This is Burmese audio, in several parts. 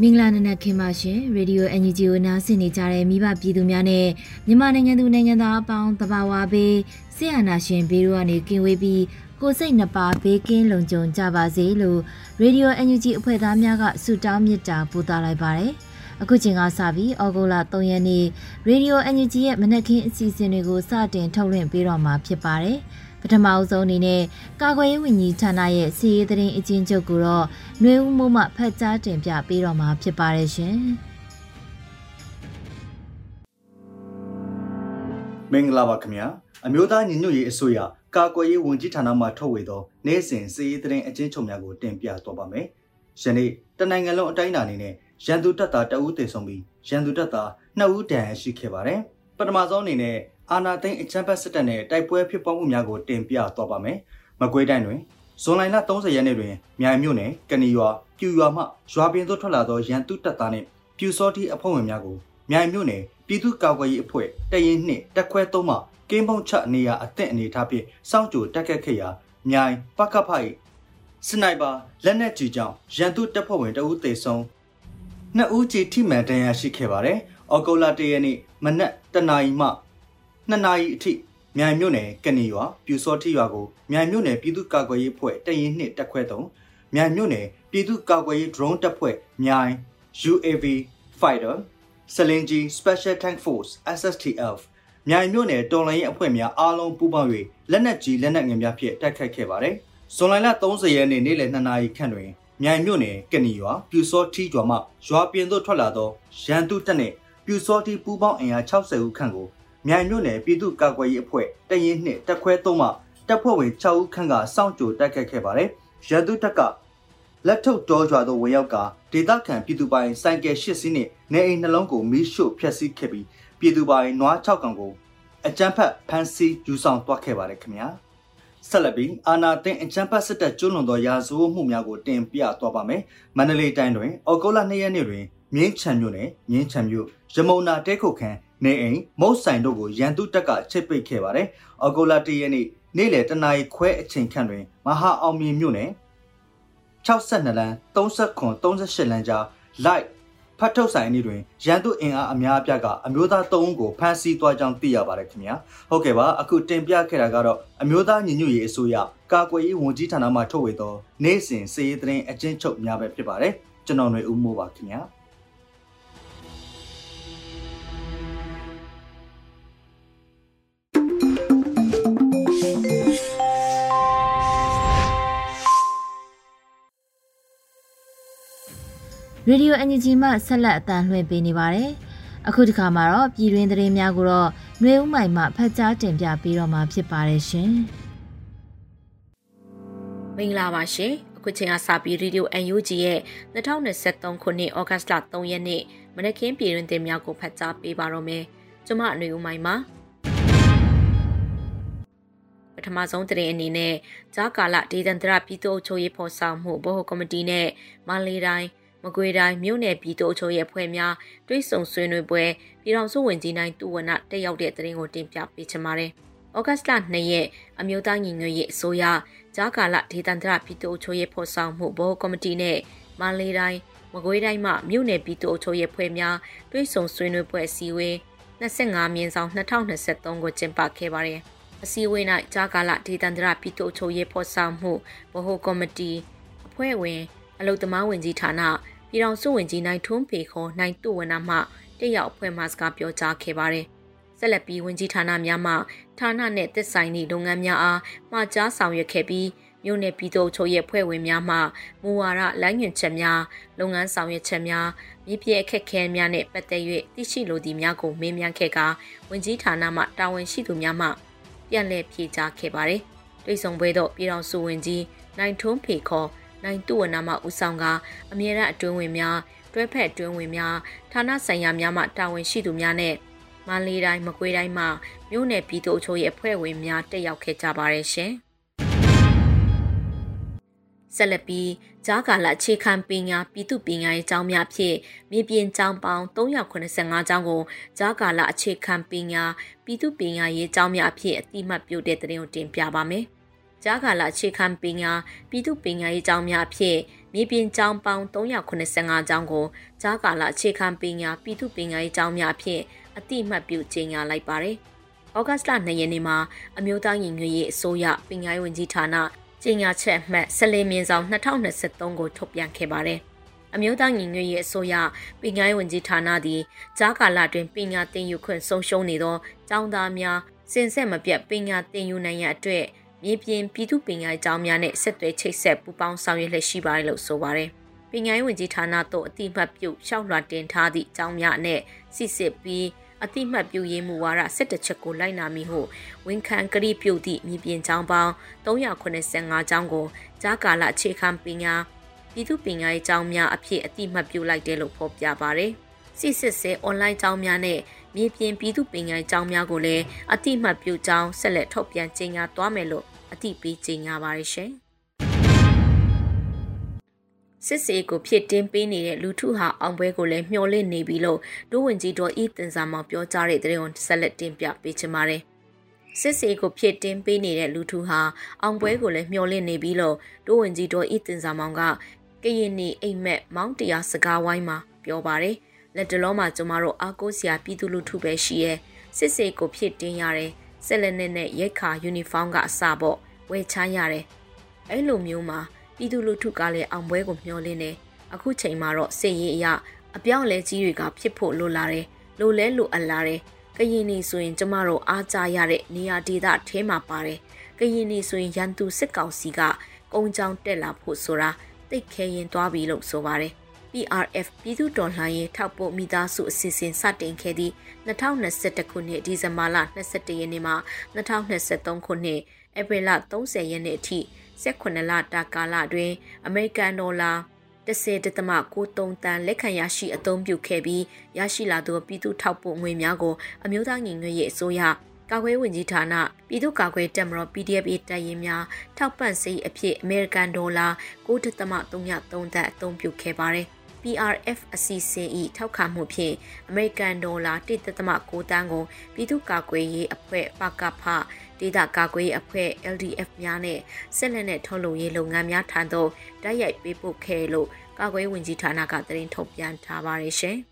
မင်္ဂလာနံနက်ခင်းပါရှင်ရေဒီယို NUG ကိုနားဆင်နေကြတဲ့မိဘပြည်သူများနဲ့မြန်မာနိုင်ငံသူနိုင်ငံသားအပေါင်းတဘာဝဘေးဆရာနာရှင်ဘေးတို့ကနေကင်းဝေးပြီးကိုစိတ်နှပါဘေးကင်းလုံခြုံကြပါစေလို့ရေဒီယို NUG အဖွဲ့သားများကဆုတောင်းမေတ္တာပို့သလိုက်ပါတယ်အခုချိန်ကစပြီးဩဂုတ်လ3ရက်နေ့ရေဒီယို NUG ရဲ့မနက်ခင်းအစီအစဉ်တွေကိုစတင်ထုတ်လွှင့်ပေးတော့မှာဖြစ်ပါတယ်။ ပထမအဆုံးအနေနဲ့ကာကွယ်ရေးဝန်ကြီးဌာနရဲ့စီရေးသတင်းအချင်းချုပ်ကိုတော့နှွေဦးမိုးမှဖတ်ကြားတင်ပြပေးတော့မှာဖြစ်ပါတယ်ရှင်။မင်္ဂလာပါခင်ဗျာအမျိုးသားညီညွတ်ရေးအစိုးရကာကွယ်ရေးဝန်ကြီးဌာနမှထုတ်ဝေသောနိုင်စဉ်စီရေးသတင်းအချင်းချုပ်များကိုတင်ပြသွားပါမယ်။ယနေ့တနိုင်ငံလုံးအတိုင်းအတာအနေနဲ့ရန်သူတပ်သားတအူးတည်ဆုံပြီးရန်သူတပ်သား2ဦးတန်ရှိခဲ့ပါတယ်။ပထမဆုံးအနေနဲ့ အာနာသိန်းအချမ်းဘတ်စစ်တပ်နဲ့တိုက်ပွဲဖြစ်ပွားမှုများကိုတင်ပြသွားပါမယ်။မကွေးတိုင်းတွင်ဇွန်လ30ရက်နေ့တွင်မြိုင်မြို့နယ်ကဏီရွာပြူရွာမှရွာပြင်သို့ထွက်လာသောရန်သူတပ်သားနှင့်ပြူစောတိအဖွဲ့ဝင်များကိုမြိုင်မြို့နယ်ပြည်သူ့ကာကွယ်ရေးအဖွဲ့တရင်နှင့်တက်ခွဲသုံးမှကင်းပုံချနေရာအသင့်အနေထားဖြင့်စောင့်ကြိုတက်ခတ်ခဲ့ရာမြိုင်ပကဖ၏စနိုက်ပါလက်နက်ကြီးကြောင့်ရန်သူတပ်ဖွဲ့ဝင်တအူးသေဆုံးနှစ်ဦးကြီးထိမှန်ဒဏ်ရာရှိခဲ့ပါတယ်။အော်ဂိုလာတရက်နေ့မနက်တနာရီမှ 2နာရီအထိမြိုင်မြို့နယ်ကနေရွာပြူစောတိရွာကိုမြိုင်မြို့နယ်ပြည်သူ့ကာကွယ်ရေးဖွဲ့တရင်နှစ်တက်ခွဲသုံးမြိုင်မြို့နယ်ပြည်သူ့ကာကွယ်ရေး drone တပ်ဖွဲ့မြိုင် UAV fighter စလင်ဂျီ Special Tank Force SSTF မြိုင်မြို့နယ်တော်လိုင်းရေးအဖွဲ့များအားလုံးပူးပေါင်း၍လက်နက်ကြီးလက်နက်ငယ်များဖြင့်တိုက်ခိုက်ခဲ့ပါတယ်။ဇွန်လ30ရက်နေ့နေ့လယ်2နာရီခန့်တွင်မြိုင်မြို့နယ်ကနီရွာပြူစောတီရွာမှရွာပြင်သို့ထွက်လာသောရန်သူတပ်နှင့်ပြူစောတီပူးပေါင်းအင်အား60ဦးခန့်ကို မြိုင်မြို့နယ်ပြည်သူ့ကာကွယ်ရေးအဖွဲ့တရင်နှင့်တက်ခွဲသုံးမှတပ်ဖွဲ့ဝင်6ဦးခန့်ကစောင့်ကြိုတိုက်ခိုက်ခဲ့ပါတယ်။ရန်သူတပ်ကလက်ထုတ်တော်ကြွာသို့ဝင်ရောက်ကဒေသခံပြည်သူပိုင်စိုင်ကယ်၈စီးနှင့်နေအိမ်နှလုံးကိုမီးရှို့ဖျက်ဆီးခဲ့ပြီးပြည်သူပိုင်နွား6ကောင်ကိုအကြမ်းဖက်ဖမ်းဆီးယူဆောင်သွားခဲ့ပါတယ်ခင်ဗျာဆက်လက်ပြီးအာနာသိန်းအကြမ်းဖက်စစ်တပ်ကျွလွန်သောရာဇဝတ်မှုများကိုတင်ပြသွားပါမယ်မန္တလေးတိုင်းတွင်အော်ဂိုလာ2ရက်နေ့တွင်မြင်းချံမြို့နယ်မြင်းချံမြို့ရမုံနာတဲခုတ်ခန်း နေအိမ်မုတ်ဆိုင်တို့ကိုရန်သူတပ်ကချိတ်ပိတ်ခဲ့ပါတယ်။အော်ဂိုလာတရက်နေ့နေ့လယ်တနာရီခွဲအချိန်ခန့်တွင်မဟာအောင်မြင်မြို့နယ်62လမ်း39 38လမ်းကြား light ဖတ်ထုတ်ဆိုင်အနည်းတွင်ရန်သူအင်အားအများအပြားကအမျိုးသား3ဦးကိုဖမ်းဆီးသွားကြောင်းသိရပါတယ်ခင်ဗျာဟုတ်ကဲ့ပါအခုတင်ပြခဲ့တာကတော့အမျိုးသားညီညွတ်ရေးအစိုးရကာကွယ်ရေးဝန်ကြီးဌာနမှထုတ်ဝေသောနိုင်စဉ်စည်ရေးသတင်းအကျဉ်းချုပ်များပဲဖြစ်ပါတယ်ကျွန်တော်ຫນွေဦးမိုးပါခင်ဗျာ ရေဒီယိုအန်ဂျီဂျီမှဆက်လက်အတန်လှည့်ပေးနေပါတယ်။အခုဒီခါမှာတော့ပြည်တွင်းသတင်းများကိုတော့နှွေဦးမိုင်မှဖတ်ကြားတင်ပြပေးတော့မှာဖြစ်ပါတယ်ရှင်။မင်္ဂလာပါရှင်။အခုချိန်ကစပြီးရေဒီယို UNG ရဲ့2023ခုနှစ်ဩဂတ်လ3ရက်နေ့မနက်ခင်းပြည်တွင်းသတင်းများကိုဖတ်ကြားပေးပါတော့မယ်။ကျွန်မအနှွေဦးမိုင်ပါ။ပထမဆုံးသတင်းအနေနဲ့ဂျာကာလဒေသန္တရပြည်သူ့အုပ်ချုပ်ရေးဖော်ဆောင်မှုဗဟိုကော်မတီနဲ့မန္တလေးတိုင်း မကွေတိုင်းမြို့နယ်ပြည်သူ့အချုပ်ရဲ့ဖွဲ့များတွိတ်ဆုံဆွေးနွေးပွဲပြည်ထောင်စုဝန်ကြီးနိုင်တူဝနတက်ရောက်တဲ့သတင်းကိုတင်ပြပေးချင်ပါတယ်။ဩဂတ်စ်လ2ရက်အမျိုးသားညီညွတ်ရေးအစိုးရဂျာကာလဒေသန္တရပြည်သူ့အချုပ်ရဲ့ဖော်ဆောင်မှုဘောကော်မတီနဲ့မန္တလေးတိုင်းမကွေးတိုင်းမှမြို့နယ်ပြည်သူ့အချုပ်ရဲ့ဖွဲ့များတွိတ်ဆုံဆွေးနွေးပွဲအစည်းအဝေး25မြင်းဆောင်2023ကိုကျင်းပခဲ့ပါတယ်။အစည်းအဝေး၌ကြာကာလဒေသန္တရပြည်သူ့အချုပ်ရေးဖော်ဆောင်မှုဗဟိုကော်မတီအဖွဲ့ဝင်အလုသမားဝင်ကြီးဌာန ပြည်ထောင်စုဝင်ကြီးနိုင်ထွန်းဖေခေါ်နိုင်တုဝနာမှတက်ရောက်အဖွဲ့မှစကားပြောကြားခဲ့ပါတယ်။ဆက်လက်ပြီးဝင်ကြီးဌာနများမှဌာနနှင့်သက်ဆိုင်သည့်လုပ်ငန်းများအားမှာကြားဆောင်ရွက်ခဲ့ပြီးမြို့နယ်ပြည်သူ့ချုပ်ရဲ့ဖွဲ့ဝင်များမှမူဝါဒလမ်းညွှန်ချက်များလုပ်ငန်းဆောင်ရွက်ချက်များမြေပြည့်အခက်ခဲများနှင့်ပတ်သက်၍သိရှိလိုသည့်များကိုမေးမြန်းခဲ့ကာဝင်ကြီးဌာနမှတာဝန်ရှိသူများမှပြန်လည်ဖြေကြားခဲ့ပါသည်။တွေ့ဆုံပွဲသို့ပြည်တော်စုဝင်ကြီးနိုင်ထွန်းဖေခေါ် နိုင်တုဝနာမှဦးဆောင်ကအမြဲတမ်းအတွင်းဝင်များတွဲဖက်အတွင်းဝင်များဌာနဆိုင်ရာများမှတာဝန်ရှိသူများနဲ့မန္တလေးတိုင်းမကွေးတိုင်းမှမြို့နယ်ပြည်သူ့အချို့ရဲ့အဖွဲ့ဝင်များတက်ရောက်ခဲ့ကြပါတယ်ရှင်။ဆက်လက်ပြီးဂျားကာလအခြေခံပညာပြည်သူပညာရေးကျောင်းများဖြင့်မြေပြင်ကျောင်းပေါင်း385ကျောင်းကိုဂျားကာလအခြေခံပညာပြည်သူပညာရေးကျောင်းများဖြင့်အတိမတ်ပြုတဲ့တဲ့တင်ကိုတင်ပြပါမယ်။ ဂျားကာလအခြေခံပညာပြည်သူပညာရေးကျောင်းများဖြင့်မြေပြင်ကျောင်းပေါင်း385ကျောင်းကိုဂျားကာလအခြေခံပညာပြည်သူပညာရေးကျောင်းများဖြင့်အတိမတ်ပြုကြေညာလိုက်ပါတယ်။ဩဂတ်စ်လ2ရက်နေ့မှာအမျိုးသားညီညွတ်ရေးအစိုးရပညာရေးဝန်ကြီးဌာနကြေညာချက်အမှတ်၁၄မြင်းဆောင်2023ကိုထုတ်ပြန်ခဲ့ပါတယ်။အမျိုးသားညီညွတ်ရေးအစိုးရပညာရေးဝန်ကြီးဌာနသည်ကြားကာလတွင်ပညာသင်ယူခွင့်ဆုံးရှုံးနေသောကျောင်းသားများစင်ဆက်မပြတ်ပညာသင်ယူနိုင်ရန်အတွက် မြေပြင်ပြည်သူပညာရေးကျောင်းများနဲ့ဆက်သွယ်ချိတ်ဆက်ပူးပေါင်းဆောင်ရွက်လျက်ရှိပါတယ်လို့ဆိုပါတယ်။ပညာရေးဝန်ကြီးဌာနသို့အတိအမှတ်ပြုရှောက်လွှာတင်ထားသည့်ကျောင်းများနဲ့စစ်စစ်ပြီးအတိမတ်ပြုရေးမူဝါဒ17ချက်ကိုလိုက်နာမိဟုဝန်ခံကတိပြုသည့်မြေပြင်ကျောင်းပေါင်း385ကျောင်းကိုကြားကာလအခြေခံပညာပြည်သူပညာရေးကျောင်းများအဖြစ်အတိမတ်ပြုလိုက်တယ်လို့ဖော်ပြပါရယ်စစ်စစ်စဲအွန်လိုင်းကျောင်းများနဲ့ မြေပြင်ပြည်သူပညာရေးကျောင်းများကိုလည်းအတိမတ်ပြုကျောင်းဆက်လက်ထုတ်ပြန်ကြေညာသွားမယ်လို့အတိပေးကြေညာပါရရှင်။စစ်စေးကိုဖြစ်တင်းပေးနေတဲ့လူထုဟာအောင်ပွဲကိုလည်းမျှော်လင့်နေပြီလို့ဒိုးဝင်ကြီးတော်ဤတင်စာမောင်ပြောကြားတဲ့တဲ့ဝန်ဆက်လက်တင်ပြပေးချင်ပါတယ်။စစ်စေးကိုဖြစ်တင်းပေးနေတဲ့လူထုဟာအောင်ပွဲကိုလည်းမျှော်လင့်နေပြီလို့ဒိုးဝင်ကြီးတော်ဤတင်စာမောင်ကကရင်နေအိမ်မက်မောင်းတရားစကားဝိုင်းမှာပြောပါတယ်။ လက်တလုံးမှာကျမတို့အားကိုးစရာပြည်သူလူထုပဲရှိရဲ့စစ်စေးကိုဖြစ်တင်းရတယ်ဆက်လက်နဲ့ရိတ်ခါယူနီဖောင်းကအစပေါ့ဝယ်ချရတယ်။အဲ့လိုမျိုးမှာပြည်သူလူထုကလည်းအောင်ပွဲကိုမျှော်လင့်နေအခုချိန်မှာတော့စစ်ရေးအရာအပြောင်းလဲကြီးတွေကဖြစ်ဖို့လိုလာတယ်လိုလဲလိုအပ်လာတယ်ကရင်နေဆိုရင်ကျမတို့အားကြရတဲ့နေရာဒေသထဲမှာပါတယ်ကရင်နေဆိုရင်ရန်သူစစ်ကောင်စီကကုန်းချောင်းတက်လာဖို့ဆိုတာတိတ်ခဲရင်သွားပြီလို့ဆိုပါတယ် PRF ပြည်သူတော်လှန်ရေးထောက်ပို့မိသားစုအစီအစဉ်စတင်ခဲ့သည့်2021ခုနှစ်ဒီဇင်ဘာလ22ရက်နေ့မှ2023ခုနှစ်ဧပြီလ30ရက်နေ့အထိ18လတာကာလတွင်အမေရိကန်ဒေါ်လာ10.93တန်လက်ခံရရှိအသုံးပြုခဲ့ပြီးရရှိလာသောပြည်သူထောက်ပို့ငွေများကိုအမျိုးသားညီညွတ်ရေးအစိုးရကာကွယ်ဝင်ကြီးဌာနပြည်သူ့ကာကွယ်တပ်မတော် PDF တပ်ရင်းများထောက်ပံ့စေအဖြစ်အမေရိကန်ဒေါ်လာ9.33တန်အသုံးပြုခဲ့ပါတယ်။ PRF အစီအစဉ်၏ထောက်ခံမှုဖြင့်အမေရိကန်ဒေါ်လာ1.9တန်းကိုပြည်သူ့ကာကွယ်ရေးအဖွဲ့ပကဖဒေသကာကွယ်ရေးအဖွဲ့ LDF များနဲ့ဆက်လက်နဲ့ထုတ်လုပ်ရေးလုပ်ငန်းများထံသို့တိုက်ရိုက်ပေးပို့ခဲ့လို့ကာကွယ်ဝင်ကြီးဌာနကသတင်းထုတ်ပြန်ထားပါတယ်ရှင်။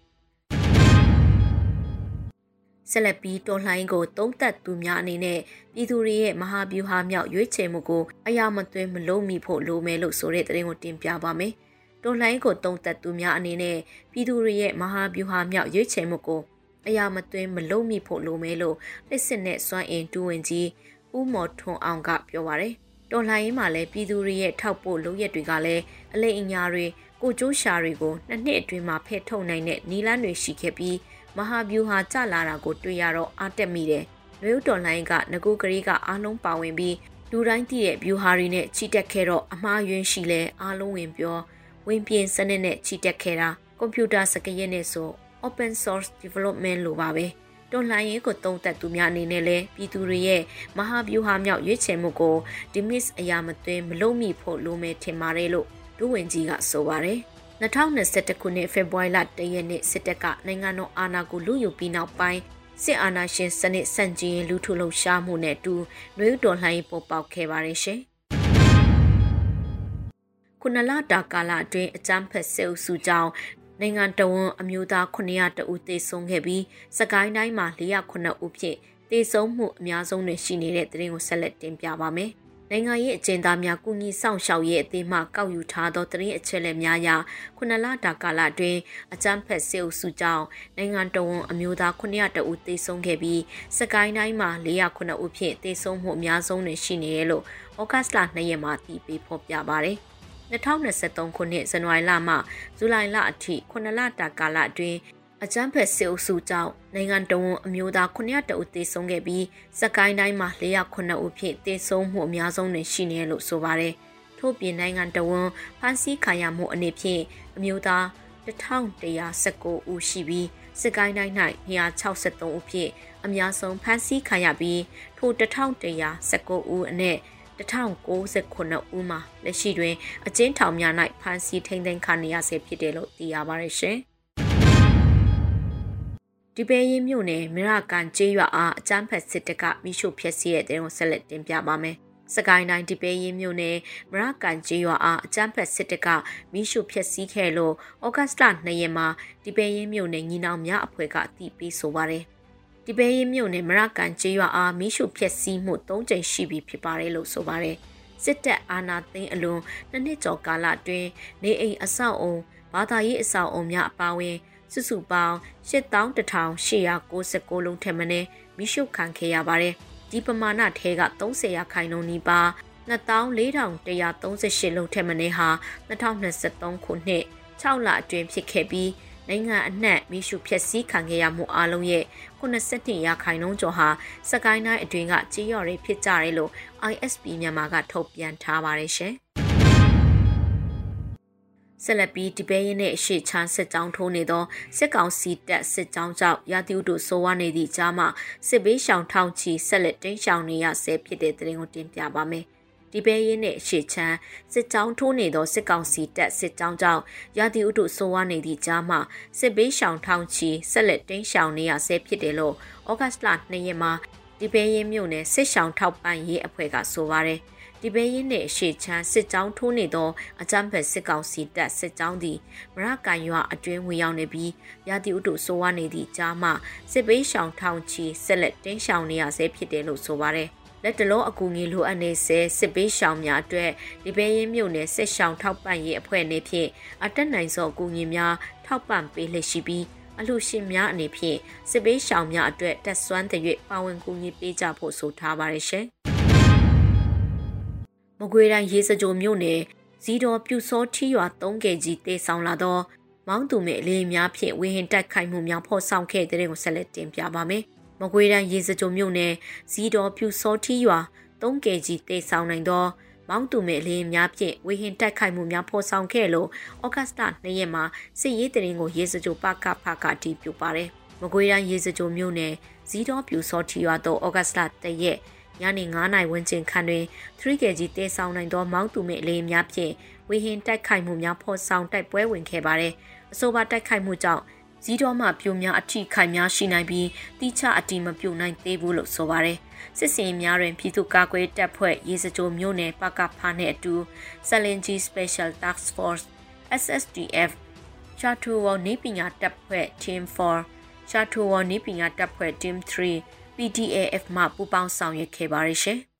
ဆက်လက်ပြီးတော်လှန်ရေးကိုတုံးသက်သူများအနေနဲ့ပြည်သူတွေရဲ့မဟာဗျူဟာမြောက်ရွေးချယ်မှုကိုအရာမသွင်းမလုံးမိဖို့လိုမယ်လို့ဆိုတဲ့သတင်းကိုတင်ပြပါမယ်။ တော်လှန်ရေးကိုတုံးသက်သူများအနေနဲ့ပြည်သူတွေရဲ့မဟာဗျူဟာမြောက်ရွေးချယ်မှုကိုအရာမသွင်းမလုံးမိဖို့လိုမယ်လို့လက်စစ်နဲ့စွမ်းအင်တူဝင်ကြီးဦးမော်ထွန်းအောင်ကပြောပါရယ်တော်လှန်ရေးမှာလည်းပြည်သူတွေရဲ့ထောက်ပို့လုပ်ရက်တွေကလည်းအလိမ်အညာတွေကိုကျိုးရှာတွေကိုနှစ်နှစ်အတွင်းမှာဖဲ့ထုတ်နိုင်တဲ့နီလန်းတွေရှိခဲ့ပြီးမဟာဗျူဟာကျလာတာကိုတွေ့ရတော့အားတက်မိတယ်။လူတော်လှန်ရေးကငကိုကလေးကအားလုံးပါဝင်ပြီးလူတိုင်းတည့်ရဲ့ဗျူဟာတွေနဲ့ချီတက်ခဲ့တော့အမှားယွင်းရှိလဲအားလုံးဝင်ပြော ဝင်ပြင်းစနစ်နဲ့ချီတက်ခဲ့တာကွန်ပျူတာစကရက်နဲ့ဆို open source development လိုပါပဲတွန်လှန်ရေးကိုတုံးသက်သူများအနေနဲ့လည်းပြည်သူတွေရဲ့မဟာဗျူဟာမြောက်ရွေးချယ်မှုကို dismiss အရာမသွင်းမလုံးမိဖို့လိုမယ်ထင်ပါတယ်လို့ဒုဝန်ကြီးကဆိုပါတယ်2021ခုနှစ်ဖေဖော်ဝါရီလ1ရက်နေ့စစ်တပ်ကနိုင်ငံတော်အာဏာကိုလူယူပြီးနောက်ပိုင်းစစ်အာဏာရှင်စနစ်ဆန့်ကျင်လူထုလှုပ်ရှားမှုနဲ့အတူနှွေးတော်လှန်ရေးပေါ်ပေါက်ခဲ့ပါတယ်ရှင်။ ခုနလတာကာလအတွင်းအကြမ်းဖက်ဆဲအုပ်စုကြောင့်နိုင်ငံတော်ဝန်အမျိုးသား900တဦးသေဆုံးခဲ့ပြီးစကိုင်းတိုင်းမှာ409ဦးဖြင့်တေဆုံးမှုအများဆုံးနဲ့ရှိနေတဲ့သတင်းကိုဆက်လက်တင်ပြပါမယ်။နိုင်ငံရေးအကျဉ်းသားများကုညီဆောင်ရှောက်ရေးအသင်းမှကောက်ယူထားသောသတင်းအချက်အလက်များအရခုနလတာကာလအတွင်းအကြမ်းဖက်စစ်အုပ်စုကြောင့်နိုင်ငံတော်ဝန်အမျိုးသား900တဦးသေဆုံးခဲ့ပြီးစကိုင်းတိုင်းမှာ409ဦးဖြင့်သေဆုံးမှုအများဆုံးတွင်ရှိနေတယ်လို့ဩဂတ်စ်လ2ရက်မှာတည်ပြီးဖော်ပြပါရယ် 2023ခုနှစ်ဇန်နဝါရီလမှဇူလိုင်လအထိ9လတာကာလအတွင်းအကြမ်းဖက်စစ်အုပ်စုကြောင့်နိုင်ငံတော်အမျိုးသား900တဦးသေဆုံးခဲ့ပြီးစကိုင်းတိုင်းမှာ409ဦးဖြင့်သေဆုံးမှုအများဆုံးတွင်ရှိနေလို့ဆိုပါတယ်။ထို့ပြင်နိုင်ငံတော်ဝန်ဖမ်းဆီးခံရမှုအနေဖြင့်အမျိုးသား1119ဦးရှိပြီးစကိုင်းတိုင်း၌263ဦးဖြင့်အများဆုံးဖမ်းဆီးခံရပြီးထို1119ဦးအနက် 1069ဦးမှာလက်ရှိတွင်အကျဉ်းထောင်များ၌ဖမ်းဆီးထိန်းသိမ်းခံနေရဆဲဖြစ်တယ်လို့သိရပါတယ်ရှင်။ဒီပဲရင်မြို့နယ်မရကန်ကျေးရွာအားအကြမ်းဖက်စစ်တပ်ကမိရှုဖျက်ဆီးတဲ့တဲ့ကိုဆက်လက်တင်ပြပါမယ်။စကိုင်းတိုင်းဒီပဲရင်မြို့နယ်မရကန်ကျေးရွာအားအကြမ်းဖက်စစ်တပ်ကမိရှုဖျက်ဆီးခဲ့လို့ဩဂတ်စ်လ2ရက်မှာဒီပဲရင်မြို့နယ်ညီနောင်များအဖွဲ့ကအတည်ပြုဆိုပါတယ်။ ဒီပဲရင်မြို့နယ်မရကန်ကျေးရွာအားမိရှုဖျက်ဆီးမှု၃ကြိမ်ရှိပြီဖြစ်ပါတယ်လို့ဆိုပါတယ်။စစ်တပ်အာဏာသိမ်းအလွန်နှစ်နှစ်ကျော်ကာလအတွင်းနေအိမ်အဆောက်အုံဘာသာရေးအဆောက်အုံများအပါအဝင်စုစုပေါင်း81,896လုံးထက်မနည်းမိရှုခံခဲ့ရပါတယ်။ဒီပမာဏထဲက30ရာခိုင်နှုန်းနီးပါး24,138လုံးထက်မနည်းဟာ2023ခုနှစ်6လအတွင်းဖြစ်ခဲ့ပြီး နိုင်ငံအနှံ့မိရှုဖျက်ဆီးခံခဲ့ရမှုအလုံးရဲ့82ရာခိုင်နှုန်းကျော်ဟာစကိုင်းတိုင်းအတွင်းကကြေးရော်တွေဖြစ်ကြတယ်လို့ ISP မြန်မာကထုတ်ပြန်ထားပါတယ်ရှင်။ဆက်လက်ပြီးဒီပဲရင်နဲ့အရှိချမ်းစစ်ကြောင်းထိုးနေသောစစ်ကောင်စီတပ်စစ်ကြောင်းကြောင့်ရာသီဥတုဆိုးဝါးနေသည့်ကြားမှာစစ်ဘေးရှောင်ထောင်ချီဆက်လက်တင်းရှောင်နေရဆဲဖြစ်တဲ့သတင်းကိုတင်ပြပါမယ်။ ဒီပဲရင်နဲ့အရှိချမ်းစစ်ကြောင်းထိုးနေသောစစ်ကောင်စီတပ်စစ်ကြောင်းကြောင့်ရာသီဥတုဆိုးဝါးနေသည့်ကြားမှာစစ်ဘေးရှောင်ထောင်ချီဆက်လက်တင်းရှောင်နေရဆဲဖြစ်တယ်လို့ဩဂတ်စ်လ2ရက်မှာဒီပဲရင်မြို့နယ်စစ်ရှောင်ထောက်ပံ့ရေးအဖွဲ့ကဆိုပါတယ်။ဒီပဲရင်နှင့်ရှေ့ချမ်းစစ်ကြောင်းထိုးနေသောအကြမ်းဖက်စစ်ကောင်စီတပ်စစ်ကြောင်းသည်မရကန်ရွာအတွင်းဝင်ရောက်နေပြီးရာသီဥတုဆိုးဝါးနေသည့်ကြားမှစစ်ပေးရှောင်ထောင်ချီဆက်လက်တင်းရှောင်နေရဆဲဖြစ်တယ်လို့ဆိုပါတယ် လက်တလုံးအကူငီလိုအပ်နေစေစစ်ပေးရှောင်များအတွက်ဒီပဲရင်မြို့နယ်စစ်ရှောင်ထောက်ပံ့ရေးအဖွဲ့အနေဖြင့်အတက်နိုင်သောအကူငီများထောက်ပံ့ပေးလက်ရှိပြီးအလှရှင်များအနေဖြင့်စစ်ပေးရှောင်များအတွက်တက်ဆွမ်းတဲ့၍ပါဝင်ကူညီပေးကြဖို့ဆိုထားပါတယ်ရှင်။မကွေးတိုင်းရေစကြိုမြို့နယ်ဇီတော်ပြူစောထီရွာ3ကကြီးတေဆောင်လာသောမောင်းသူမဲ့အလေးများဖြင့်ဝေဟင်တိုက်ခိုက်မှုများဖော်ဆောင်ခဲ့တဲ့တဲ့ကိုဆက်လက်တင်ပြပါမယ်။ မကွေးတိုင်းရေစကြိုမြို့နယ်ဇီတော်ပြူစောထီရွာ3ကကြီးတေဆောင်နိုင်သောမောင်းသူမဲ့အလေးများဖြင့်ဝေဟင်တိုက်ခိုက်မှုများဖော်ဆောင်ခဲ့လို့ဩဂတ်စ်လ2ရက်မှာစစ်ရေးတရင်ကိုရေစကြိုပကဖကတီးပြပါတယ်။မကွေးတိုင်းရေစကြိုမြို့နယ်ဇီတော်ပြူစောထီရွာသို့ဩဂတ်စ်လ1ရက်ညနေ9နာရီဝန်းကျင်ခန့်တွင် 3kg တဲဆောင်နိုင်သောမောင်းသူမဲ့အလေးများဖြင့်ဝေဟင်တိုက်ခိုက်မှုများဖော်ဆောင်တိုက်ပွဲဝင်ခဲ့ပါတယ်။အဆိုပါတိုက်ခိုက်မှုကြောင့် ဇီးတော်မှပြိုများအထိခိုက်များရှိနိုင်ပြီးတိကျအတီမပြုတ်နိုင်သေးဘူးလို့ဆိုပါတယ်။စစ်စင်များတွင်ပြည်သူ့ကာကွယ်တပ်ဖွဲ့ရေစကြိုမျိုးနယ်ပကဖာနဲ့အတူ Salinji Special Task Force SSDF ချာတူဝနေပညာတပ်ဖွဲ့ Team 4ချာတူဝနေပညာတပ်ဖွဲ့ Team 3 PDAF မှပူးပေါင်းဆောင်ရွက်ခဲ့ပါတယ်ရှင်။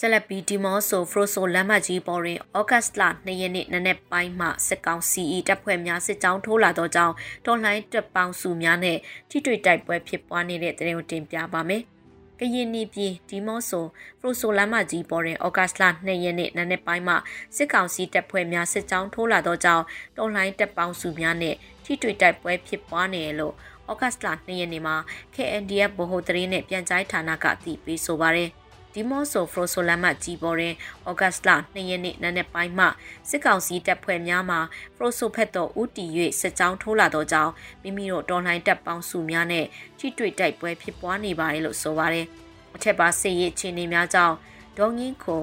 ဆက်လက်ပြီးဒီမော့ဆိုဖရိုဆိုလမ်းမကြီးပေါ်တွင်ဩဂတ်စ်လ2ရက်နေ့နနက်ပိုင်းမှစစ်ကောင်စီ၏တပ်ဖွဲ့များစစ်ကြောင်းထိုးလာသောကြောင့်တော်လှန်တပ်ပေါင်းစုများနဲ့ထိတွေ့တိုက်ပွဲဖြစ်ပွားနေတဲ့တဲ့ရင်တင်ပြပါမယ်။ကရင်နီပြည်ဒီမော့ဆိုဖရိုဆိုလမ်းမကြီးပေါ်တွင်ဩဂတ်စ်လ2ရက်နေ့နနက်ပိုင်းမှစစ်ကောင်စီတပ်ဖွဲ့များစစ်ကြောင်းထိုးလာသောကြောင့်တော်လှန်တပ်ပေါင်းစုများနဲ့ထိတွေ့တိုက်ပွဲဖြစ်ပွားနေရလို့ဩဂတ်စ်လ2ရက်နေ့မှာ KNDF ဗဟိုသတင်းနဲ့ပြန်ကြားဌာနကအသိပေးဆိုပါရယ် ဒီမော့ဆိုဖရိုဆိုလမ်မကြီးပေါ်တွင်ဩဂတ်စ်လ2ရက်နေ့နနက်ပိုင်းမှစစ်ကောင်စီတပ်ဖွဲ့များမှဖရိုဆိုဖက်တော်ဦးတီ၍စစ်ကြောင်းထိုးလာသောကြောင့်မိမိတို့တော်လှန်တပ်ပေါင်းစုများနဲ့ထိတွေ့တိုက်ပွဲဖြစ်ပွားနေပါတယ်လို့ဆိုပါတယ်အထက်ပါစစ်ရေးအခြေအနေများကြောင့်ဒေါငင်းခုံ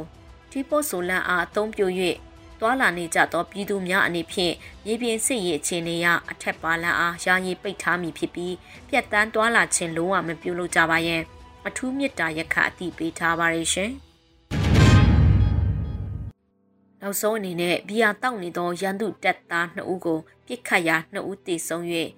ဒီပို့ဆိုလန်အားအုံပြု၍သွာလာနေကြသောပြည်သူများအနေဖြင့်မြေပြင်စစ်ရေးအခြေအနေရအထက်ပါလန်အားယာယီပိတ်ထားမည်ဖြစ်ပြီးပြက်တန်းသွာလာခြင်းလုံးဝမပြုလုပ်ကြပါရဲ့ အထူးမြစ်တာရက်ခအတိပေးထားပါရရှင်နောက်ဆုံးအနေနဲ့ဘီယာတောက်နေသောရန်သူတပ်သား2ဦးကိုပြစ်ခတ်ရာ2ဦးတေဆုံး၍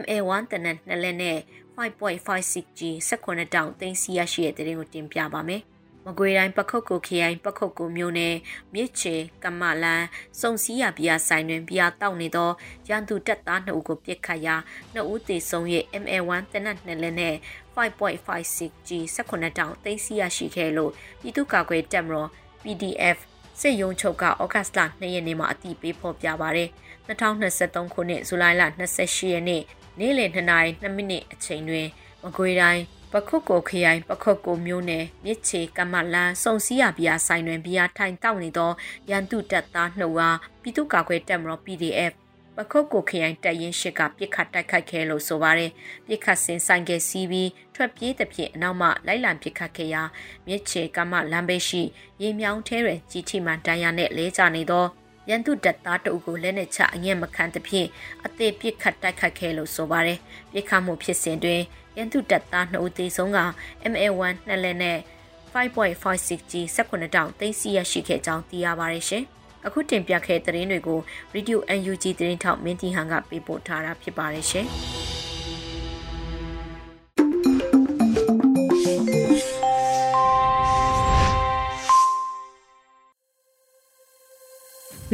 MA1 တနက်2လက်နဲ့ 5.56G 18တောင်သိန်းစီရရှိတဲ့တဲ့ရင်ကိုတင်ပြပါမယ်။မ ကွေတိုင်းပခုတ်ကိုခရိုင်ပခုတ်ကိုမြို့နယ်မြစ်ချေကမလန်စုံစည်းရဘီယာဆိုင်တွင်ဘီယာတောက်နေသောရန်သူတပ်သား2ဦးကိုပြစ်ခတ်ရာ2ဦးသေဆုံး၍ MA1 တနက်နှစ်လက်နဲ့ 5.56G 18တောင်သိန်းစီရရှိခဲ့လို့ပြည်သူ့ကာကွယ်တပ်မတော် PDF စစ်ရုံးချုပ်ကဩဂတ်စ်လ2ရက်နေ့မှာအတည်ပြုဖော်ပြပါရယ်2023ခုနှစ်ဇူလိုင်လ28ရက်နေ့နေ့လယ်2နာရီ2မိနစ်အချိန်တွင်မကွေတိုင်း ပခုတ်ကိုခရိုင်ပခုတ်ကိုမြို့နယ်မြစ်ချေကမလန်စုံစည်းရဘီယာဆိုင်တွင်ဘီယာထိုင်တောက်နေသောရန်သူတပ်သားနှုတ်အားပြည်သူ့ကာကွယ်တပ်မတော် PDF ပခုတ်ကိုခရိုင်တပ်ရင်းရှိကပြစ်ခတ်တိုက်ခိုက်ခဲ့လို့ဆိုပါတယ်ပြစ်ခတ်စင်ဆိုင်ခဲ့စီးပြီးထွက်ပြေးသဖြင့်အနောက်မှလိုက်လံပြစ်ခတ်ခဲ့ရာမြစ်ချေကမလမ်းဘေးရှိရေမြောင်းထဲတွင်ကြီးထိမှန်တန်ရာနှင့်လဲကျနေသောရန်သူတပ်သားတအုပ်ကိုလက်နဲ့ချအငဲ့မခံသဖြင့်အသေးပြစ်ခတ်တိုက်ခိုက်ခဲ့လို့ဆိုပါတယ်ပြစ်ခတ်မှုဖြစ်စဉ်တွင် ရန်သူတပ်သား2ဦးသေဆုံးက MA1 နှစ်လက်နဲ့ 5.56G 18တောင်သိန်းစီရရှိခဲ့ကြောင်းသိရပါတယ်ရှင်။အခုတင်ပြခဲ့တဲ့သတင်းတွေကို Radio UNG သတင်းထောက်မင်းတီဟန်ကပေးပို့ထားတာဖြစ်ပါတယ်ရှင်။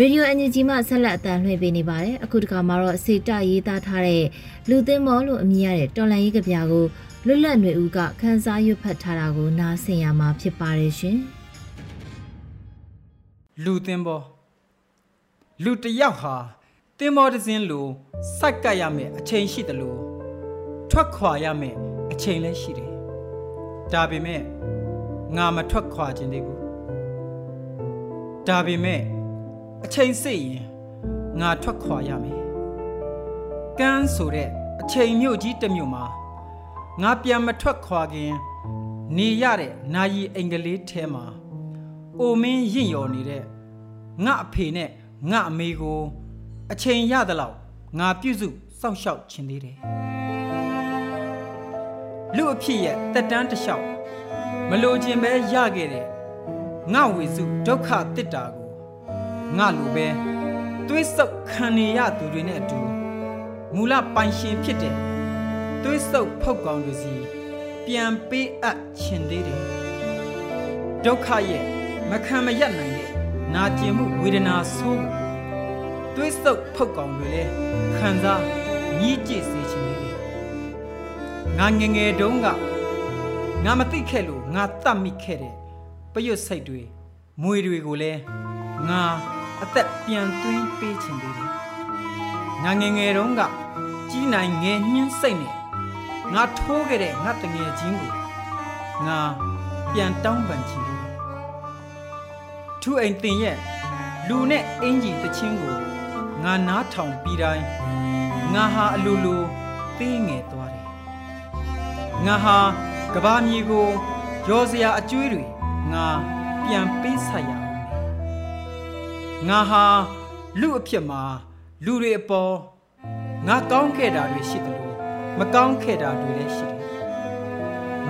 ရေဒီယိုအန်ဂျီမှဆက်လက်အတန်လှည့်ပေးနေပါတယ်အခုတခါမှာတော့စေတရေးသားထားတဲ့လူသင်းမောလို့အမည်ရတဲ့တော်လန်ရေးကဗျာကိုလွတ်လပ်ຫນွေဦးကခန်းစားရွတ်ဖတ်ထားတာကိုနားဆင်ရမှာဖြစ်ပါတယ်ရှင်လူသင်းမောလူတယောက်ဟာသင်းမောတစ်စင်းလိုစိုက်ကပ်ရမယ်အချိန်ရှိတယ်လို့ထွက်ခွာရမယ်အချိန်လည်းရှိတယ်ဒါပေမဲ့ငါမထွက်ခွာခြင်းသေးဘူးဒါပေမဲ့ အချိန်စစ်ရင်ငါထွက်ခွာရမယ်ကန်းဆိုတဲ့အချိန်မြို့ကြီးတစ်မြို့မှာငါပြန်မထွက်ခွာခင် နေရတဲ့နာယီအင်္ဂလိပ်ထဲမှာအိုမင်းရင့်ရော်နေတဲ့ငါအဖေနဲ့ငါအမေကို အချိန်ရသလောက်ငါပြုစုစောင့်ရှောက်ခြင်းသေးတယ်လူအဖြစ်ရဲ့တက်တန်းတစ်လျှောက်မလိုခြင်းပဲရခဲ့တဲ့ငါဝေစုဒုက္ခတစ်တာကို ငါလိုပဲသွေးဆုပ်ခံနေရသူတွေနဲ့အတူမူလပိုင်ရှင်ဖြစ်တဲ့သွေးဆုပ်ဖုတ်ကောင်တွေစီပြန်ပေးအပ်ခြင်းသေးတယ်ဒုက္ခရဲ့မခံမရက်နိုင်တဲ့နာကျင်မှုဝေဒနာဆိုးသွေးဆုပ်ဖုတ်ကောင်တွေလည်းခံစားညှိကြည့်စေခြင်းသေးတယ်ငါငငယ်တုန်းကငါမသိခဲ့လို့ငါတတ်မိခဲ့တဲ့ပရွတ်စိတ်တွေမွေတွေကိုလည်းငါ အသက်ပြန်သွင်းပေးခြင်းသေးတယ်။ငါငယ်ငယ်တုန်းကကြီးနိုင်ငယ်ညှင်းစိတ်နဲ့ငါထိုးခဲ့တဲ့ငါတငယ်ချင်းကိုငါပြန်တောင်းပန်ခြင်းသေးတယ်။ထူအိမ်တင်ရဲ့လူနဲ့အင်ကြီးတချင်းကိုငါနားထောင်ပြီးတိုင်းငါဟာအလိုလိုသေးငယ်သွားတယ်။ငါဟာကဘာမြေကိုရောစရာအကျွေးတွေငါပြန်ပေးဆက်ရ ငါဟာလူအဖြစ်မှာလူတွေအပေါ်ငါကောင်းခဲ့တာတွေရှိတယ်လို့မကောင်းခဲ့တာတွေလည်းရှိတယ်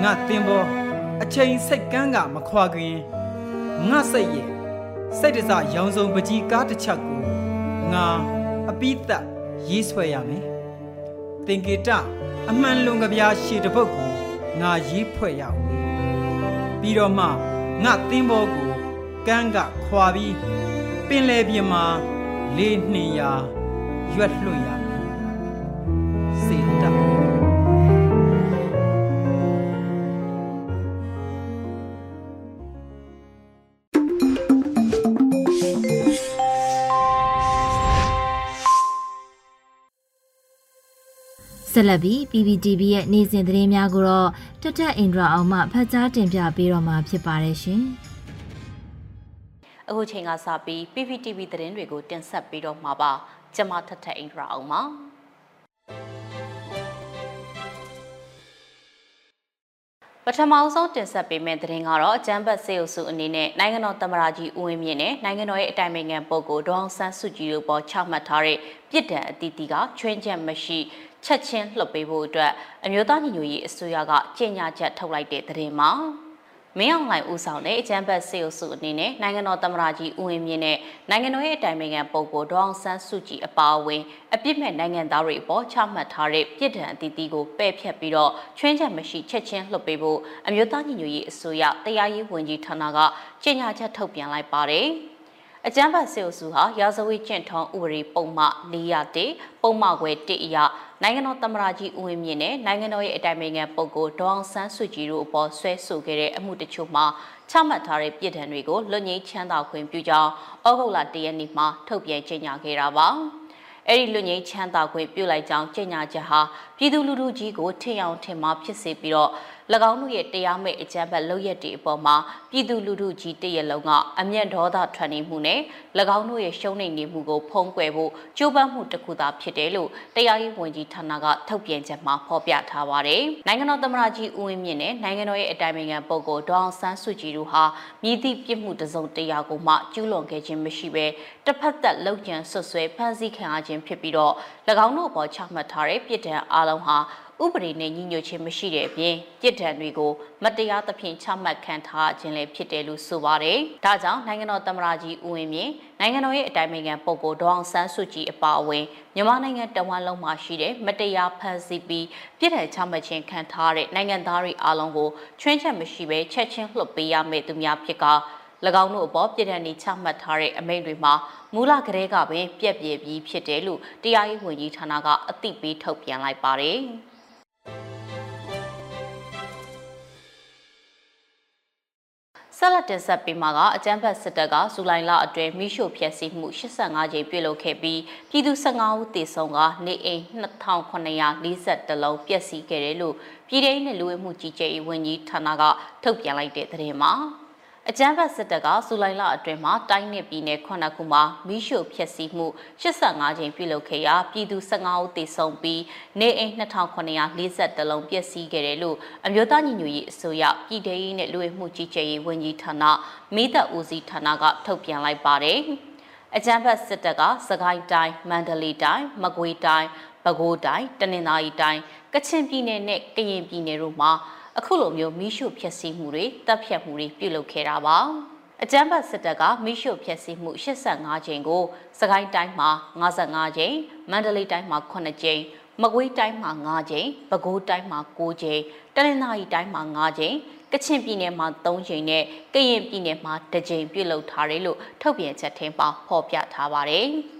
ငါတင်ပေါ်အချိန်စိတ်ကန်းကမခွာခင်ငါစိတ်ရဲ့စိတ်တစရောင်စုံပကြီးကားတစ်ချက်ကိုငါအပိသက်ရေးဆွဲရမယ်သင်္ကေတအမှန်လွန်ကြပြားရှည်တပုတ်ကိုငါရေးဖွဲ့ရအောင်ပြီးတော့မှငါသင်ပေါ်ကိုကန်းကခွာပြီး ပင်လယ်ပြင်မှာလေနှင်ရာရွက်လွှတ်ရမယ်စေတဆက်လက်ပြီး PPTV ရဲ့နေ့စဉ်သတင်းများကိုတော့တထက်အင်ဒရာအောင်မှဖတ်ကြားတင်ပြပေးတော့မှာဖြစ်ပါတယ်ရှင်။ အခုချိန်ကစပြီး PPTV သတင်းတွေကိုတင်ဆက်ပေးတော့မှာပါကျွန်မထထအင်ဒရာအောင်ပါပထမဆုံးတင်ဆက်ပေးမယ့်သတင်းကတော့အကြမ်းဖက်စေအုပ်စုအနေနဲ့နိုင်ငံတော်သမ္မတကြီးဦးဝင်းမြင့်နဲ့နိုင်ငံတော်ရဲ့အတိုင်ပင်ခံပုဂ္ဂိုလ်ဒေါအောင်ဆန်းစုကြည်တို့ပေါ်ချမှတ်ထားတဲ့ပြစ်ဒဏ်အသီးသီးကချွင်းချက်မရှိချက်ချင်းလှုပ်ပေးဖို့အတွက်အမျိုးသားညီညွတ်ရေးအစိုးရကကြေညာချက်ထုတ်လိုက်တဲ့သတင်းမှာ မမင်းအောင်လှိုင်ဦးဆောင်တဲ့အကြံဖက်စေအုပ်စုအနေနဲ့နိုင်ငံတော်သမ္မတကြီးဦးဝင်းမြင့်နဲ့နိုင်ငံတော်ရဲ့အတိုင်ပင်ခံပုဂ္ဂိုလ်ဒေါအောင်ဆန်းစုကြည်အပါအဝင်အပြစ်မဲ့နိုင်ငံသားတွေအပေါ်ချမှတ်ထားတဲ့ပြစ်ဒဏ်အသီးသီးကိုပယ်ဖျက်ပြီးတော့ချွင်းချက်မရှိချက်ချင်းလွှတ်ပေးဖို့အမျိုးသားညီညွတ်ရေးအစိုးရတရားရေးဝန်ကြီးဌာနကကြေညာချက်ထုတ်ပြန်လိုက်ပါတယ်။ အကြမ်းဖက်စေအုပ်စုဟာရာဇဝတ်ကျင့်ထုံးဥပဒေပုံမှ401ပုံမှခွဲ1အရနိုင်ငံတော်သမ္မတကြီးဦးဝင်းမြင့်နဲ့နိုင်ငံတော်ရဲ့အတိုင်ပင်ခံပုဂ္ဂိုလ်ဒေါအောင်ဆန်းစုကြည်တို့အပေါ်ဆွဲဆိုခဲ့တဲ့အမှုတချို့မှာချမှတ်ထားတဲ့ပြည်ထံတွေကိုလွတ်ငြိမ်းချမ်းသာခွင့်ပြုကြောင်းဩဂုတ်လ၁ရက်နေ့မှာထုတ်ပြန်ကြေညာခဲ့တာပါ။အဲ့ဒီလူငိမ့်ချမ်းသာခွင့်ပြုလိုက်ကြောင်းကြေညာချက်ဟာပြည်သူလူထုကြီးကိုထင်အောင်ထင်မှာဖြစ်စေပြီးတော့၎ င်းတို့ရဲ့တရားမဲ့အကြမ်းဖက်လုပ်ရက်တွေအပေါ်မှာပြည်သူလူထုကြီးတရက်လုံးကအမျက်ဒေါသထွက်နေမှုနဲ့၎င်းတို့ရဲ့ရှုံးနိမ့်နေမှုကိုဖုံးကွယ်ဖို့ကြိုးပမ်းမှုတစ်ခုသာဖြစ်တယ်လို့တရားရေးဝန်ကြီးဌာနကထုတ်ပြန်ချက်မှာဖော်ပြထားပါတယ်။နိုင်ငံတော်သမ္မတကြီးဦးဝင်းမြင့်နဲ့နိုင်ငံတော်ရဲ့အတိုင်ပင်ခံပုဂ္ဂိုလ်ဒေါအောင်ဆန်းစုကြည်တို့ဟာမြည်သည့်ပြစ်မှုတစုံတရာကိုမှကျူးလွန်ခဲ့ခြင်းမရှိဘဲတစ်ဖက်သက်လောက်ကျန်ဆွဆွဲဖမ်းဆီးခံရခြင်းဖြစ်ပြီးတော့၎င်းတို့ပေါ်ချမှတ်ထားတဲ့ပြစ်ဒဏ်အလုံးဟာ ဥပဒေနဲ့ညီညွတ်ခြင်းမရှိတဲ့အပြင်ပြစ်ဒဏ်တွေကိုမတရားသဖြင့်ချမှတ်ခံထားခြင်းလည်းဖြစ်တယ်လို့ဆိုပါတယ်။ဒါကြောင့်နိုင်ငံတော်သမ္မတကြီးဦးဝင်းမြင့်နိုင်ငံတော်ရဲ့အတိုင်ပင်ခံပုဂ္ဂိုလ်ဒေါအောင်ဆန်းစုကြည်အပါအဝင်မြန်မာနိုင်ငံတဝန်းလုံးမှာရှိတဲ့မတရားဖန်ဆီးပြီးပြစ်ဒဏ်ချမှတ်ခြင်းခံထားတဲ့နိုင်ငံသားတွေအားလုံးကိုချွင်းချက်မရှိဘဲချက်ချင်းလွှတ်ပေးရမယ့်သူများဖြစ်က၎င်းတို့အပေါ်ပြည်ထန်နေချမှတ်ထားတဲ့အမိန့်တွေမှာမူလကတည်းကပင်ပြက်ပြဲပြီးဖြစ်တယ်လို့တရားရေးဝန်ကြီးဌာနကအသိပေးထုတ်ပြန်လိုက်ပါတယ်။ ဆက်လက်တင်ဆက်ပေးမှာကအကြမ်းဖက်စစ်တပ်ကဇူလိုင်လအတွင်းမိရှို့ဖျက်ဆီးမှု85ကြိမ်ပြုလုပ်ခဲ့ပြီးပြည်သူ15ဦးသေဆုံးကနေအိမ်2940လုံးပျက်စီးခဲ့တယ်လို့ပြည်ထောင်စုလူဝင်မှုကြီးကြပ်ရေးဝန်ကြီးဌာနကထုတ်ပြန်လိုက်တဲ့သတင်းမှာ အကြမ်းဖက်စစ်တပ်ကဇူလိုင်လအတွင်းမှာတိုင်းနယ်ပြည်နယ်9ခုမှာမိရှုဖျက်ဆီးမှု85ကြိမ်ပြုလုပ်ခဲ့ရာပြည်သူ15ဦးသေဆုံးပြီးနေအိမ်2940လုံးပျက်စီးခဲ့တယ်လို့အမျိုးသားညီညွတ်ရေးအစိုးရပြည်ထရေးနဲ့လူဝင်မှုကြီးကြပ်ရေးဝန်ကြီးဌာနမိသက်ဦးစီးဌာနကထုတ်ပြန်လိုက်ပါတယ်။အကြမ်းဖက်စစ်တပ်ကစကိုင်းတိုင်းမန္တလေးတိုင်းမကွေးတိုင်းပဲခူးတိုင်းတနင်္သာရီတိုင်းကချင်ပြည်နယ်နဲ့ကရင်ပြည်နယ်တို့မှာ အခုလိုမျိုးမိရှုဖျက်ဆီးမှုတွေတပ်ဖြတ်မှုတွေပြုလုပ်ခဲ့တာပါအကြမ်းဖက်စစ်တပ်ကမိရှုဖျက်ဆီးမှု85ကြိမ်ကိုစကိုင်းတိုင်းမှာ55ကြိမ်မန္တလေးတိုင်းမှာ9ကြိမ်မကွေးတိုင်းမှာ9ကြိမ်ပဲခူးတိုင်းမှာ9ကြိမ်တနင်္သာရီတိုင်းမှာ9ကြိမ်ကချင်ပြည်နယ်မှာ3ကြိမ်နဲ့ကရင်ပြည်နယ်မှာ2ကြိမ်ပြုလုပ်ထားတယ်လို့ထုတ်ပြန်ချက်ထင်းပါဖော်ပြထားပါတယ်။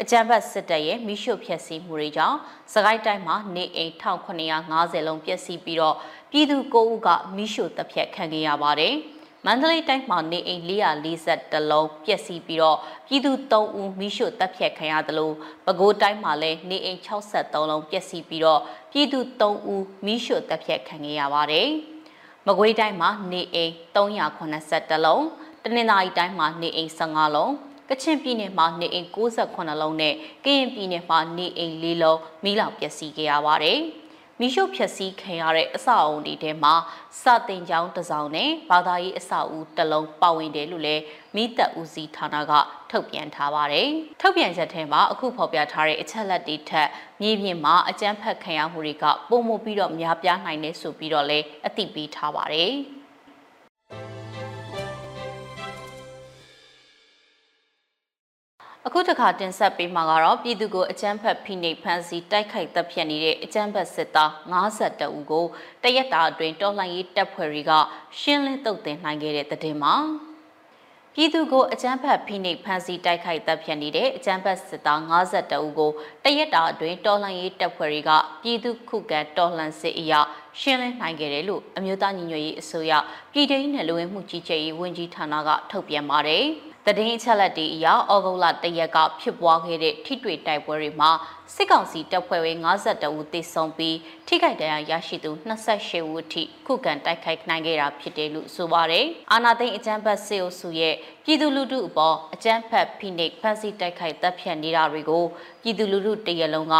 အကြမ်းဖက်စစ်တပ်ရဲ့မိရှုဖျက်ဆီးမှုတွေကြောင့်စကိုင်းတိုင်းမှာနေအိမ်1950လုံးပျက်စီးပြီးတော့ ပြည်သူ9ဦးကမိရှုတပ်ဖြတ်ခံခဲ့ရပါတယ်။မန္တလေးတိုင်းမှာနေအိမ်440လုံးပျက်စီးပြီးတော့ပြည်သူ3ဦးမိရှုတပ်ဖြတ်ခံရတယ်လို့ပဲခူးတိုင်းမှာလည်းနေအိမ်63လုံးပျက်စီးပြီးတော့ပြည်သူ3ဦးမိရှုတပ်ဖြတ်ခံခဲ့ရပါတယ်။မကွေးတိုင်းမှာနေအိမ်380လုံးတနင်္သာရီတိုင်းမှာနေအိမ်15လုံးကချင်ပြည်နယ်မှာနေအိမ်68လုံးနဲ့ကရင်ပြည်နယ်မှာနေအိမ်၄လုံးမိလောင်ပျက်စီးခဲ့ရပါတယ်။ မိရှုဖြက်စီးခံရတဲ့အဆောက်အုံတွေထဲမှာစတင်ကျောင်းတစ်စောင်နဲ့ဘာသာရေးအဆောက်အဦတစ်လုံးပါဝင်တယ်လို့လည်းမိသက်ဦးစီးဌာနကထုတ်ပြန်ထားပါတယ်။ထုတ်ပြန်ချက်ထဲမှာအခုဖော်ပြထားတဲ့အချက်လက်တွေထက်မြေပြင်မှာအကြမ်းဖက်ခံရမှုတွေကပုံမပြီးတော့များပြားနိုင်တယ်ဆိုပြီးတော့လည်းအသိပေးထားပါတယ်။ အခုတစ်ခါတင်ဆက်ပေးမှာကတော့ပြည်သူကိုအကြမ်းဖက်ဖိနှိပ်ဖမ်းဆီးတိုက်ခိုက်တပ်ဖြတ်နေတဲ့အကြမ်းဖက်စစ်သား52ဦးကိုတရက်တာအတွင်းတော်လှန်ရေးတပ်ဖွဲ့တွေကရှင်းလင်းတုတ်တင်နိုင်ခဲ့တဲ့တဲ့တင်မှာပြည်သူကိုအကြမ်းဖက်ဖိနှိပ်ဖမ်းဆီးတိုက်ခိုက်တပ်ဖြတ်နေတဲ့အကြမ်းဖက်စစ်သား52ဦးကိုတရက်တာအတွင်းတော်လှန်ရေးတပ်ဖွဲ့တွေကပြည်သူခုခံတော်လှန်စစ်အရာရှင်းလင်းနိုင်ခဲ့တယ်လို့အမျိုးသားညီညွတ်ရေးအစိုးရပြည်ထောင်စုနယ်လူဝင်မှုကြီးကြပ်ရေးဝန်ကြီးဌာနကထုတ်ပြန်ပါတယ်။ တည်င်းအချက်လက်တွေအရဩဂုတ်လတရက်ကဖြစ်ပွားခဲ့တဲ့ထိတွေ့တိုက်ပွဲတွေမှာစစ်ကောင်စီတပ်ဖွဲ့ဝင်52ဦးသေဆုံးပြီးထိခိုက်ဒဏ်ရာရရှိသူ28ဦးအထိခုခံတိုက်ခိုက်နိုင်ခဲ့တာဖြစ်တယ်လို့ဆိုပါတယ်။အာနာသိန်းအကြမ်းဖက်စေအုပ်စုရဲ့ပြည်သူလူထုအပေါ်အကြမ်းဖက်ဖိနှိပ်ဖမ်းဆီးတိုက်ခိုက်တပ်ဖြတ်နေတာတွေကိုပြည်သူလူထုတရလုံးက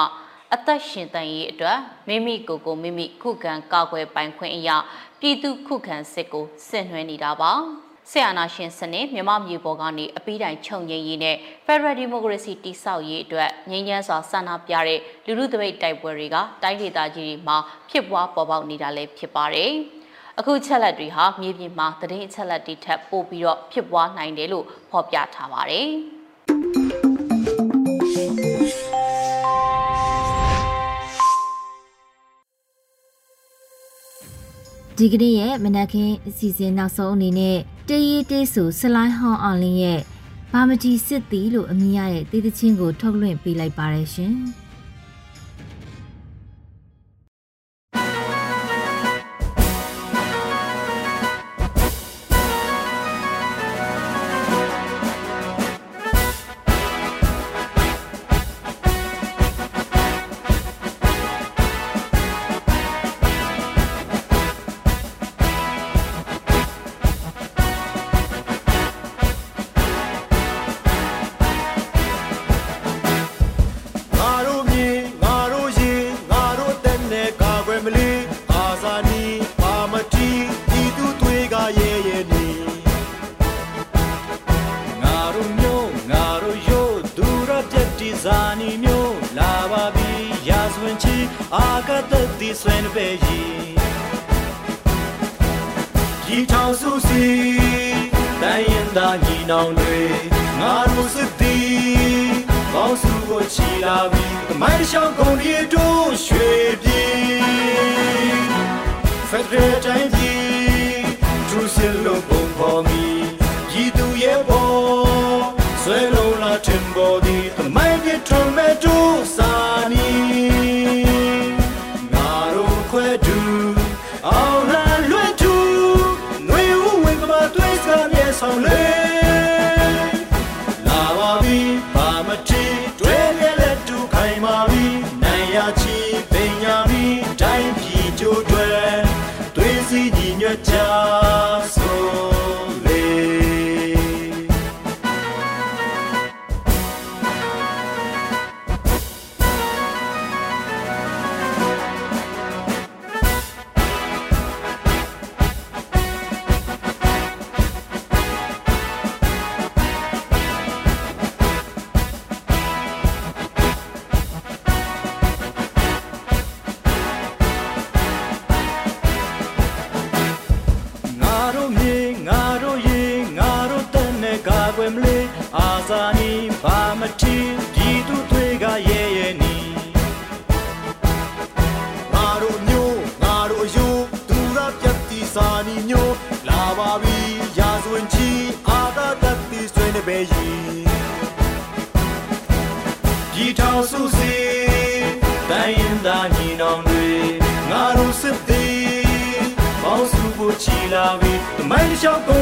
အသက်ရှင်တန်ရေးအတွက်မိမိကိုယ်ကိုမိမိခုခံကာကွယ်ပိုင်ခွင့်အရာပြည်သူခုခံစစ်ကိုဆင်နွှဲနေတာပါ။ ဆရာနာရှင်စနစ်မြမမြေပေါ်ကနေအပိတိုင်ချုပ်ငြိမ်းရေးနဲ့ Federal Democracy တိဆောက်ရေးအတွက်ငြိမ်းချမ်းစွာဆန္ဒပြတဲ့လူလူသပိတ်တိုက်ပွဲတွေကတိုင်းဒေသကြီးတွေမှာဖြစ်ပွားပေါ်ပေါက်နေတာလည်းဖြစ်ပါတယ်။အခုချက်လက်တွေဟာမြေပြင်မှာသတင်းအချက်လက်တွေထက်ပိုပြီးတော့ဖြစ်ပွားနိုင်တယ်လို့ဖော်ပြထားပါတယ်ဒီကနေ့ရဲ့မနက်ခင်းအစီအစဉ်နောက်ဆုံးအနေနဲ့ တေးရေးတေးဆိုဆလိုင်းဟောင်းအောင်လင်းရဲ့ဘာမတီစစ်တီလို့အမည်ရတဲ့တေးသချင်းကိုထုတ်လွှင့်ပေးလိုက်ပါတယ်ရှင်။ 随路了，天簸的。 တို့မြေငါတို့ရေငါတို့တက်နဲ့ကာကွယ်မလဲအာဇာနည်ဘာမ 小工